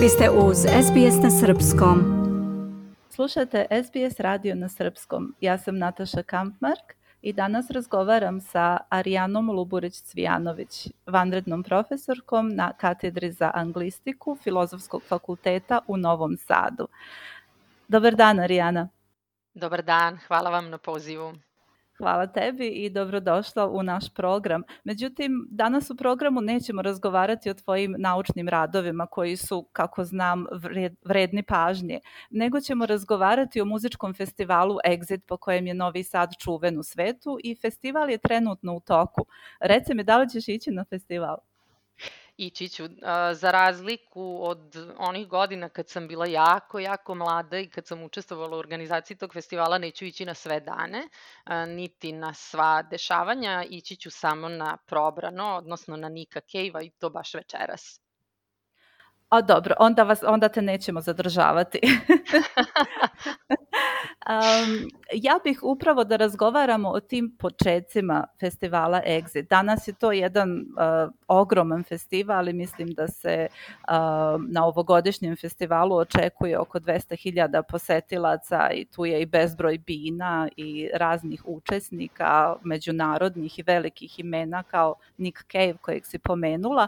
Vi ste uz SBS na Srpskom. Slušate SBS radio na Srpskom. Ja sam Nataša Kampmark i danas razgovaram sa Arijanom Luburić-Cvijanović, vanrednom profesorkom na katedri za anglistiku Filozofskog fakulteta u Novom Sadu. Dobar dan, Arijana. Dobar dan, hvala vam na pozivu. Hvala tebi i dobrodošla u naš program. Međutim, danas u programu nećemo razgovarati o tvojim naučnim radovima koji su, kako znam, vredni pažnje, nego ćemo razgovarati o muzičkom festivalu Exit po kojem je Novi Sad čuven u svetu i festival je trenutno u toku. Reci mi, da li ćeš ići na festival? Ići ću. Za razliku od onih godina kad sam bila jako, jako mlada i kad sam učestvovala u organizaciji tog festivala, neću ići na sve dane, niti na sva dešavanja, ići ću samo na probrano, odnosno na Nika Cave-a i to baš večeras. A dobro, onda, vas, onda te nećemo zadržavati. um, ja bih upravo da razgovaramo o tim početcima festivala Exit. Danas je to jedan uh, ogroman festival, ali mislim da se uh, na ovogodišnjem festivalu očekuje oko 200.000 posetilaca i tu je i bezbroj bina i raznih učesnika, međunarodnih i velikih imena kao Nick Cave kojeg si pomenula.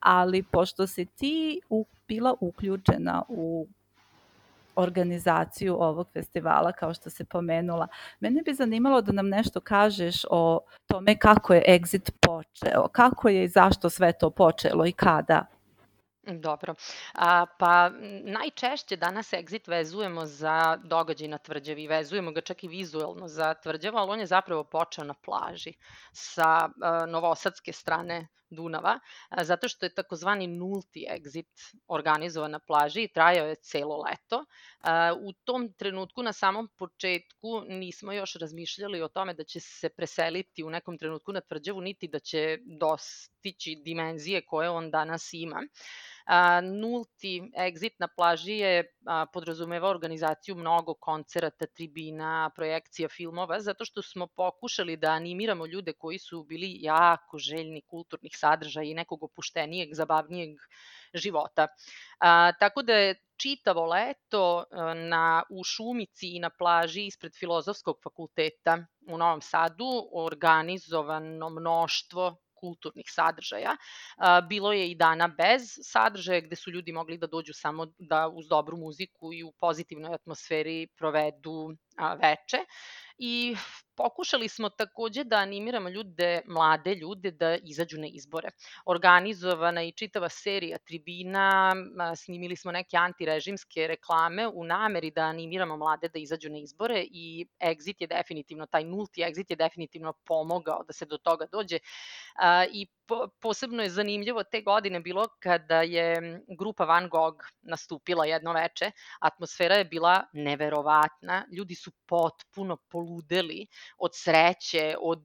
Ali pošto si ti u, bila uključena u organizaciju ovog festivala, kao što se pomenula. Mene bi zanimalo da nam nešto kažeš o tome kako je Exit počeo, kako je i zašto sve to počelo i kada. Dobro. A, pa najčešće danas Exit vezujemo za događaj na tvrđavi, vezujemo ga čak i vizuelno za tvrđavu, ali on je zapravo počeo na plaži sa a, novosadske strane Dunava, zato što je takozvani nulti exit organizovan na plaži i trajao je celo leto. U tom trenutku, na samom početku, nismo još razmišljali o tome da će se preseliti u nekom trenutku na tvrđavu, niti da će dostići dimenzije koje on danas ima. A, nulti exit na plaži je podrazumeva organizaciju mnogo koncerata, tribina, projekcija filmova, zato što smo pokušali da animiramo ljude koji su bili jako željni kulturnih sadržaja i nekog opuštenijeg, zabavnijeg života. A, tako da je čitavo leto na, u Šumici i na plaži ispred Filozofskog fakulteta u Novom Sadu organizovano mnoštvo kulturnih sadržaja. Bilo je i dana bez sadržaja gde su ljudi mogli da dođu samo da uz dobru muziku i u pozitivnoj atmosferi provedu veče i pokušali smo takođe da animiramo ljude, mlade ljude da izađu na izbore. Organizovana i čitava serija tribina, snimili smo neke antirežimske reklame u nameri da animiramo mlade da izađu na izbore i exit je definitivno, taj nulti exit je definitivno pomogao da se do toga dođe i posebno je zanimljivo te godine bilo kada je grupa Van Gogh nastupila jedno veče, atmosfera je bila neverovatna, ljudi su potpuno poludeli od sreće, od,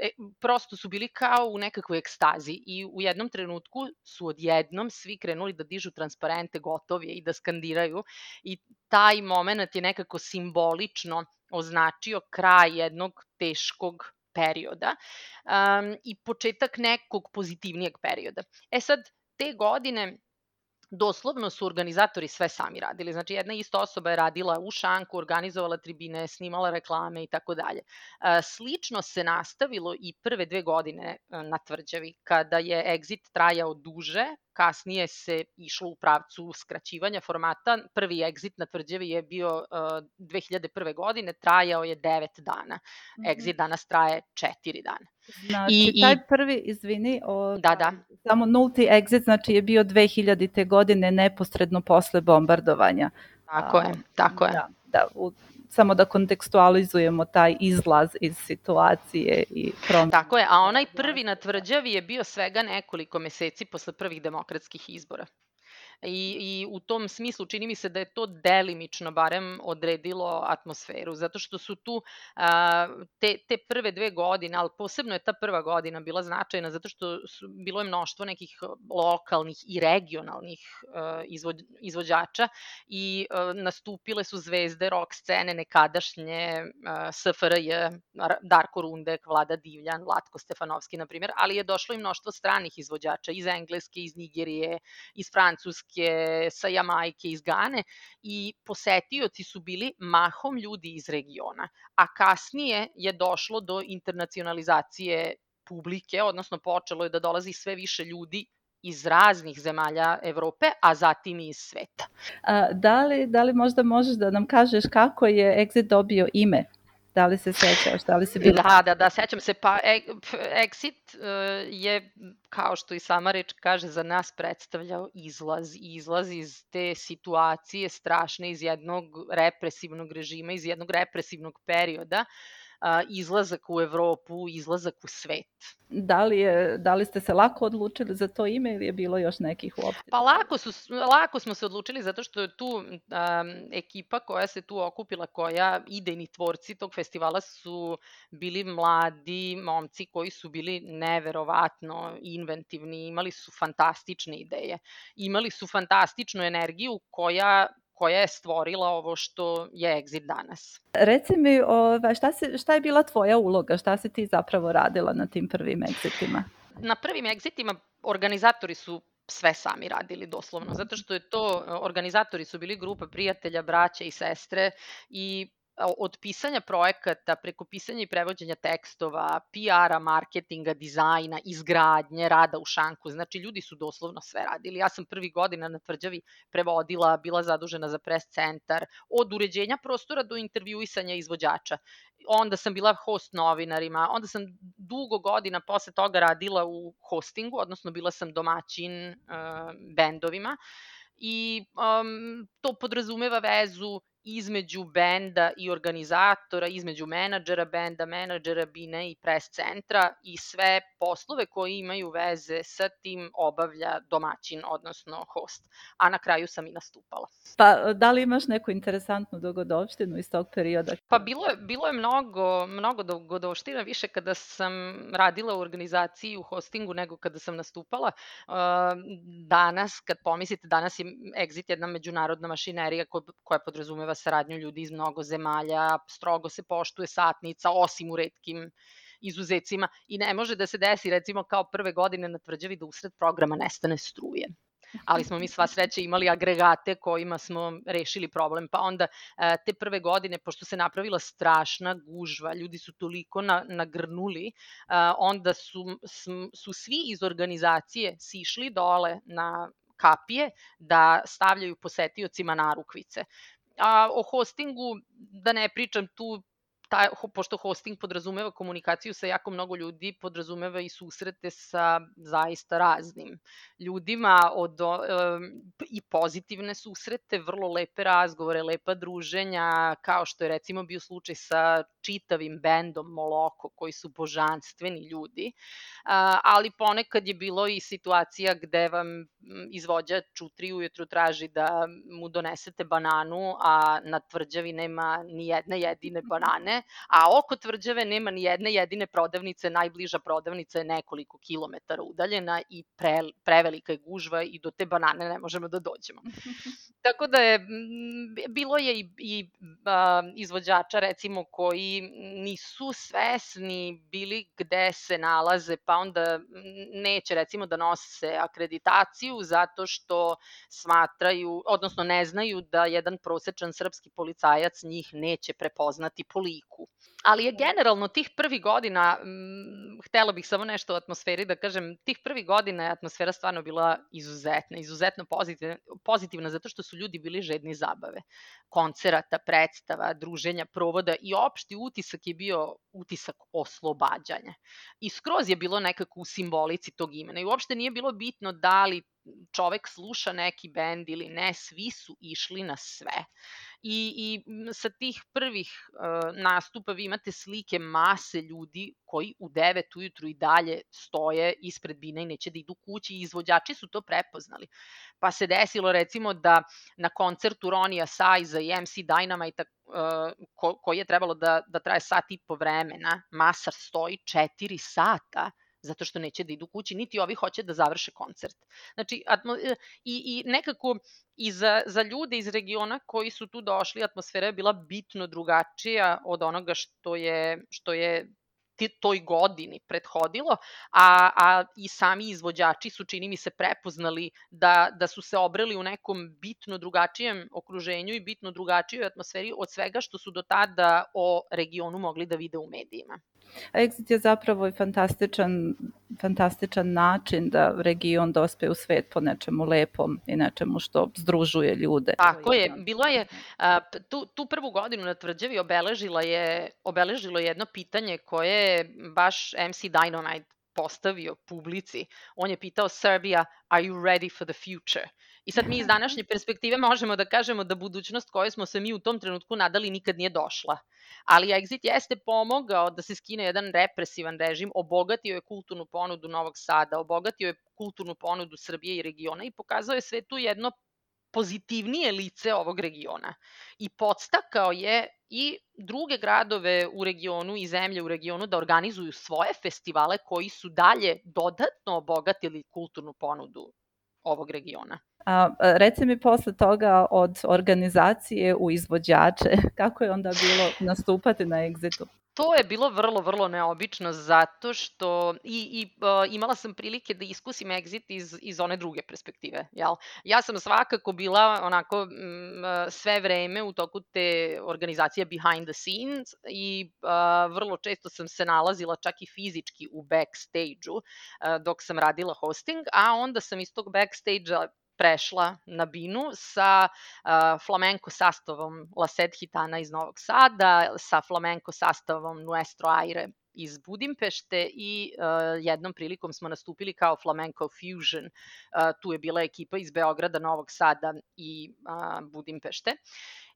e, prosto su bili kao u nekakvoj ekstazi i u jednom trenutku su odjednom svi krenuli da dižu transparente gotovije i da skandiraju i taj moment je nekako simbolično označio kraj jednog teškog perioda um, i početak nekog pozitivnijeg perioda. E sad, te godine doslovno su organizatori sve sami radili. Znači, jedna ista osoba je radila u šanku, organizovala tribine, snimala reklame i tako dalje. Slično se nastavilo i prve dve godine e, na tvrđavi, kada je exit trajao duže, kasnije se išlo u pravcu skraćivanja formata. Prvi exit na tvrđavi je bio uh, 2001. godine, trajao je 9 dana. Mm -hmm. Exit danas traje 4 dana. Znači, I, taj prvi, izvini, o, da, da. samo nulti exit, znači je bio 2000. godine neposredno posle bombardovanja. Tako je, tako je. Da, da, u samo da kontekstualizujemo taj izlaz iz situacije i promjena. Tako je, a onaj prvi na tvrđavi je bio svega nekoliko meseci posle prvih demokratskih izbora i, i u tom smislu čini mi se da je to delimično barem odredilo atmosferu, zato što su tu a, te, te prve dve godine, ali posebno je ta prva godina bila značajna zato što su, bilo je mnoštvo nekih lokalnih i regionalnih a, izvo, izvođača i a, nastupile su zvezde rock scene nekadašnje a, SFRJ, Darko Rundek, Vlada Divljan, Vlatko Stefanovski, na primjer, ali je došlo i mnoštvo stranih izvođača iz Engleske, iz Nigerije, iz Francuske, Irske, sa Jamajke, iz Gane i posetioci su bili mahom ljudi iz regiona. A kasnije je došlo do internacionalizacije publike, odnosno počelo je da dolazi sve više ljudi iz raznih zemalja Evrope, a zatim i iz sveta. A, da, li, da li možda možeš da nam kažeš kako je Exit dobio ime? Da li se sećaš, da li se bila... Da, da, da, sećam se. Pa e, Exit uh, je, kao što i sama reč kaže, za nas predstavljao izlaz. Izlaz iz te situacije strašne, iz jednog represivnog režima, iz jednog represivnog perioda, uh, izlazak u Evropu, izlazak u svet. Da li, je, da li ste se lako odlučili za to ime ili je bilo još nekih uopšte? Pa lako, su, lako smo se odlučili zato što je tu um, ekipa koja se tu okupila, koja idejni tvorci tog festivala su bili mladi momci koji su bili neverovatno inventivni, imali su fantastične ideje, imali su fantastičnu energiju koja koja je stvorila ovo što je Exit danas. Reci mi, ova, šta, si, šta je bila tvoja uloga? Šta si ti zapravo radila na tim prvim Exitima? Na prvim Exitima organizatori su sve sami radili doslovno, zato što je to, organizatori su bili grupa prijatelja, braća i sestre i od pisanja projekata preko pisanja i prevođenja tekstova, PR-a, marketinga, dizajna, izgradnje, rada u šanku. Znači, ljudi su doslovno sve radili. Ja sam prvi godina na tvrđavi prevodila, bila zadužena za pres centar, od uređenja prostora do intervjuisanja izvođača. Onda sam bila host novinarima, onda sam dugo godina posle toga radila u hostingu, odnosno bila sam domaćin uh, bendovima i um, to podrazumeva vezu između benda i organizatora, između menadžera benda, menadžera bine i pres centra i sve poslove koji imaju veze sa tim obavlja domaćin, odnosno host. A na kraju sam i nastupala. Pa da li imaš neku interesantnu dogodovštinu iz tog perioda? Pa bilo je, bilo je mnogo, mnogo dogodovština, više kada sam radila u organizaciji u hostingu nego kada sam nastupala. Danas, kad pomislite, danas je Exit jedna međunarodna mašinerija koja podrazumeva podrazumeva saradnju ljudi iz mnogo zemalja, strogo se poštuje satnica, osim u redkim izuzecima i ne može da se desi recimo kao prve godine na tvrđavi da usred programa nestane struje ali smo mi sva sreća imali agregate kojima smo rešili problem. Pa onda e, te prve godine, pošto se napravila strašna gužva, ljudi su toliko na, nagrnuli, e, onda su, su svi iz organizacije sišli dole na kapije da stavljaju posetiocima narukvice. A o hostingu, da ne pričam tu, taj, pošto hosting podrazumeva komunikaciju sa jako mnogo ljudi, podrazumeva i susrete sa zaista raznim ljudima od, um, i pozitivne susrete, vrlo lepe razgovore, lepa druženja, kao što je recimo bio slučaj sa čitavim bendom Moloko, koji su božanstveni ljudi, a, ali ponekad je bilo i situacija gde vam izvođač u tri ujutru traži da mu donesete bananu, a na tvrđavi nema ni jedne jedine banane, a oko tvrđave nema ni jedne jedine prodavnice, najbliža prodavnica je nekoliko kilometara udaljena i pre, prevelika je gužva i do te banane ne možemo da dođemo. Tako da je, bilo je i, i a, izvođača recimo koji nisu svesni bili gde se nalaze, pa onda neće recimo da nose akreditaciju zato što smatraju, odnosno ne znaju da jedan prosečan srpski policajac njih neće prepoznati po liku. Ali je generalno tih prvih godina, m, htela bih samo nešto o atmosferi da kažem, tih prvih godina je atmosfera stvarno bila izuzetna, izuzetno pozitivna, pozitivna zato što su ljudi bili žedni zabave, koncerata, predstava, druženja, provoda i opšti utisak je bio utisak oslobađanja. I skroz je bilo nekako u simbolici tog imena. I uopšte nije bilo bitno da li čovek sluša neki bend ili ne, svi su išli na sve. I, i sa tih prvih uh, nastupa vi imate slike mase ljudi koji u 9 ujutru i dalje stoje ispred bine i neće da idu kući i izvođači su to prepoznali. Pa se desilo recimo da na koncertu Ronija Sajza i MC Dynamite uh, ko, koji je trebalo da, da traje sat i po vremena, Masar stoji 4 sata zato što neće da idu kući, niti ovi hoće da završe koncert. Znači, atmo, e, i, i nekako i za, za ljude iz regiona koji su tu došli, atmosfera je bila bitno drugačija od onoga što je, što je toj godini prethodilo, a, a i sami izvođači su, čini mi se, prepoznali da, da su se obrali u nekom bitno drugačijem okruženju i bitno drugačijoj atmosferi od svega što su do tada o regionu mogli da vide u medijima. Exit je zapravo i fantastičan, fantastičan način da region dospe u svet po nečemu lepom i nečemu što združuje ljude. Tako je, bilo je, tu, tu prvu godinu na tvrđavi obeležila je, obeležilo jedno pitanje koje baš MC Dynamite postavio publici. On je pitao Serbia, are you ready for the future? I sad mi iz današnje perspektive možemo da kažemo da budućnost koju smo se mi u tom trenutku nadali nikad nije došla. Ali Exit jeste pomogao da se skine jedan represivan režim, obogatio je kulturnu ponudu Novog Sada, obogatio je kulturnu ponudu Srbije i regiona i pokazao je svetu jedno pozitivnije lice ovog regiona. I podstakao je i druge gradove u regionu i zemlje u regionu da organizuju svoje festivale koji su dalje dodatno obogatili kulturnu ponudu ovog regiona. A, reci mi posle toga od organizacije u izvođače, kako je onda bilo nastupati na Exitu? To je bilo vrlo, vrlo neobično zato što i, i uh, imala sam prilike da iskusim exit iz, iz one druge perspektive. Jel? Ja sam svakako bila onako m, sve vreme u toku te organizacije behind the scenes i uh, vrlo često sam se nalazila čak i fizički u backstage-u uh, dok sam radila hosting, a onda sam iz tog backstage-a prešla na binu sa uh, flamenko sastavom La Sed Hitana iz Novog Sada, sa flamenko sastavom Nuestro Aire iz Budimpešte i uh, jednom prilikom smo nastupili kao Flamenco Fusion. Uh, tu je bila ekipa iz Beograda, Novog Sada i uh, Budimpešte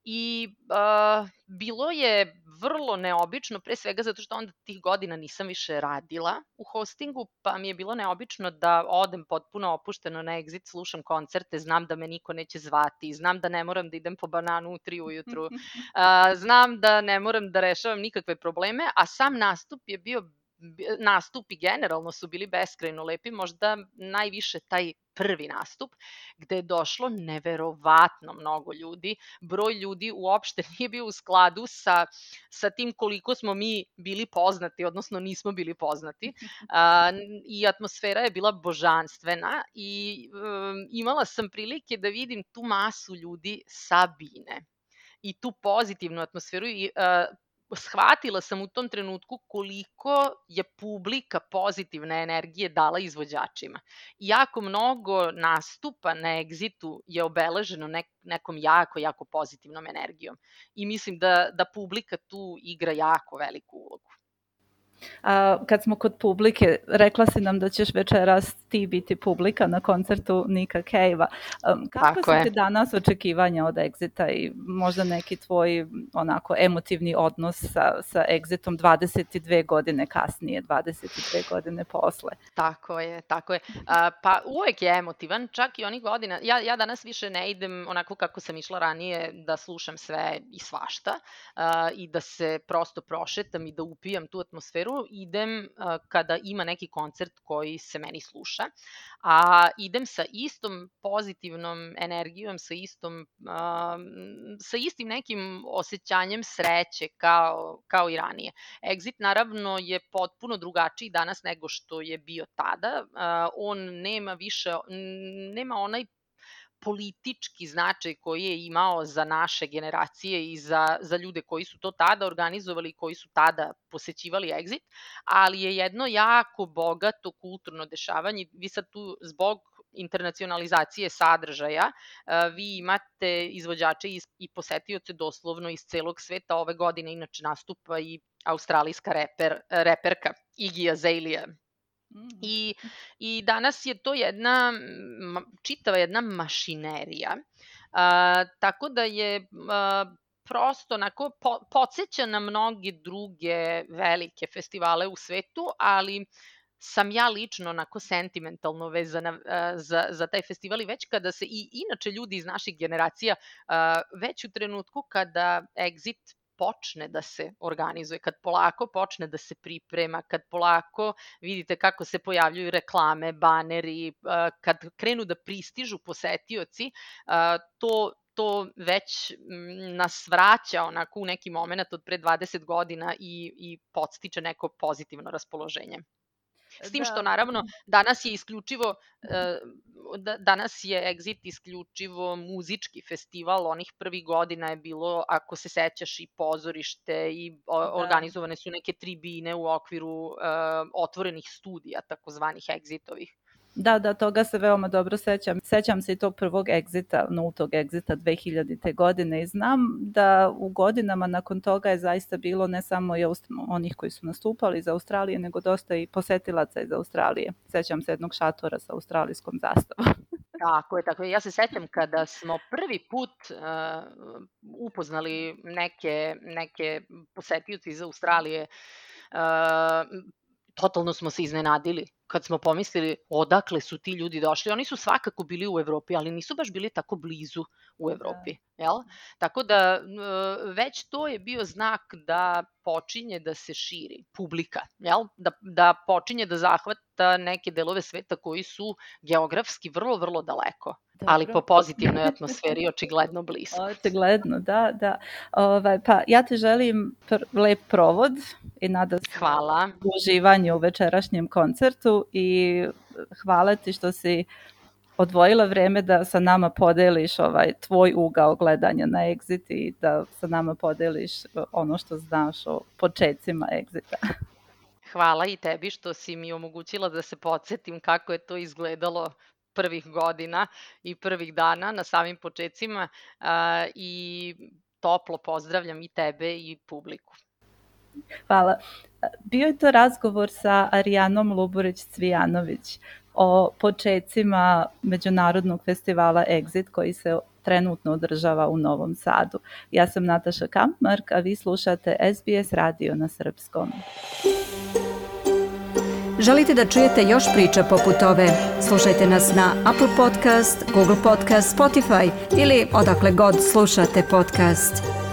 i uh, bilo je vrlo neobično, pre svega zato što onda tih godina nisam više radila u hostingu, pa mi je bilo neobično da odem potpuno opušteno na exit, slušam koncerte, znam da me niko neće zvati, znam da ne moram da idem po bananu u tri ujutru, uh, znam da ne moram da rešavam nikakve probleme, a sam nastup je bio nastupi generalno su bili beskrajno lepi, možda najviše taj prvi nastup, gde je došlo neverovatno mnogo ljudi. Broj ljudi uopšte nije bio u skladu sa, sa tim koliko smo mi bili poznati, odnosno nismo bili poznati. A, I atmosfera je bila božanstvena i um, imala sam prilike da vidim tu masu ljudi sa bine i tu pozitivnu atmosferu i uh, shvatila sam u tom trenutku koliko je publika pozitivne energije dala izvođačima. Jako mnogo nastupa na Exitu je obeleženo nek, nekom jako, jako pozitivnom energijom. I mislim da, da publika tu igra jako veliku ulogu. A, kad smo kod publike, rekla si nam da ćeš večeras ti biti publika na koncertu Nika Cave-a. Kako su ti danas očekivanja od Exita i možda neki tvoj onako emotivni odnos sa, sa Exitom 22 godine kasnije, 22 godine posle? Tako je, tako je. A, pa uvek je emotivan, čak i onih godina. Ja, ja danas više ne idem onako kako sam išla ranije da slušam sve i svašta a, i da se prosto prošetam i da upijam tu atmosferu idem uh, kada ima neki koncert koji se meni sluša, a idem sa istom pozitivnom energijom, sa istom sa istim nekim osjećanjem sreće kao, kao i ranije. Exit naravno je potpuno drugačiji danas nego što je bio tada. On nema više, nema onaj politički značaj koji je imao za naše generacije i za, za ljude koji su to tada organizovali i koji su tada posećivali Exit, ali je jedno jako bogato kulturno dešavanje. Vi sad tu zbog internacionalizacije sadržaja, vi imate izvođače i posetioce doslovno iz celog sveta. Ove godine inače nastupa i australijska reper, reperka Iggy Azalea. I, I danas je to jedna, čitava jedna mašinerija. A, tako da je a, prosto onako po, podsjeća na mnoge druge velike festivale u svetu, ali sam ja lično onako sentimentalno vezana za, za taj festival i već kada se i inače ljudi iz naših generacija već u trenutku kada Exit počne da se organizuje, kad polako počne da se priprema, kad polako vidite kako se pojavljuju reklame, baneri, kad krenu da pristižu posetioci, to to već nas vraća onako u neki moment od pre 20 godina i, i podstiče neko pozitivno raspoloženje. S tim da. što naravno danas je isključivo e, da, danas je Exit isključivo muzički festival, onih prvih godina je bilo, ako se sećaš, i pozorište i da. organizovane su neke tribine u okviru uh, otvorenih studija, takozvanih Exitovih. Da, da, toga se veoma dobro sećam. Sećam se i tog prvog egzita, nultog egzita 2000. godine i znam da u godinama nakon toga je zaista bilo ne samo i onih koji su nastupali iz Australije, nego dosta i posetilaca iz Australije. Sećam se jednog šatora sa australijskom zastavom. Tako je, tako je. Ja se sećam kada smo prvi put uh, upoznali neke, neke posetioci iz Australije, uh, totalno smo se iznenadili kad smo pomislili odakle su ti ljudi došli. Oni su svakako bili u Evropi, ali nisu baš bili tako blizu u da. Evropi. Jel? Tako da već to je bio znak da počinje da se širi publika, jel? Da, da počinje da zahvata neke delove sveta koji su geografski vrlo, vrlo daleko. Dobro. ali po pozitivnoj atmosferi očigledno blisko. Očigledno, da, da. Ovaj, pa ja ti želim pr lep provod i nadam se hvala. uživanje u večerašnjem koncertu i hvala ti što si odvojila vreme da sa nama podeliš ovaj tvoj ugao gledanja na Exit i da sa nama podeliš ono što znaš o početcima Exita. Hvala i tebi što si mi omogućila da se podsjetim kako je to izgledalo prvih godina i prvih dana na samim početcima i toplo pozdravljam i tebe i publiku. Hvala. Bio je to razgovor sa Arijanom Luburić-Cvijanović o početcima Međunarodnog festivala Exit koji se trenutno održava u Novom Sadu. Ja sam Nataša Kampmark, a vi slušate SBS radio na srpskom. Želite da čujete još priča poput ove? Slušajte nas na Apple Podcast, Google Podcast, Spotify ili odakle god slušate podcast.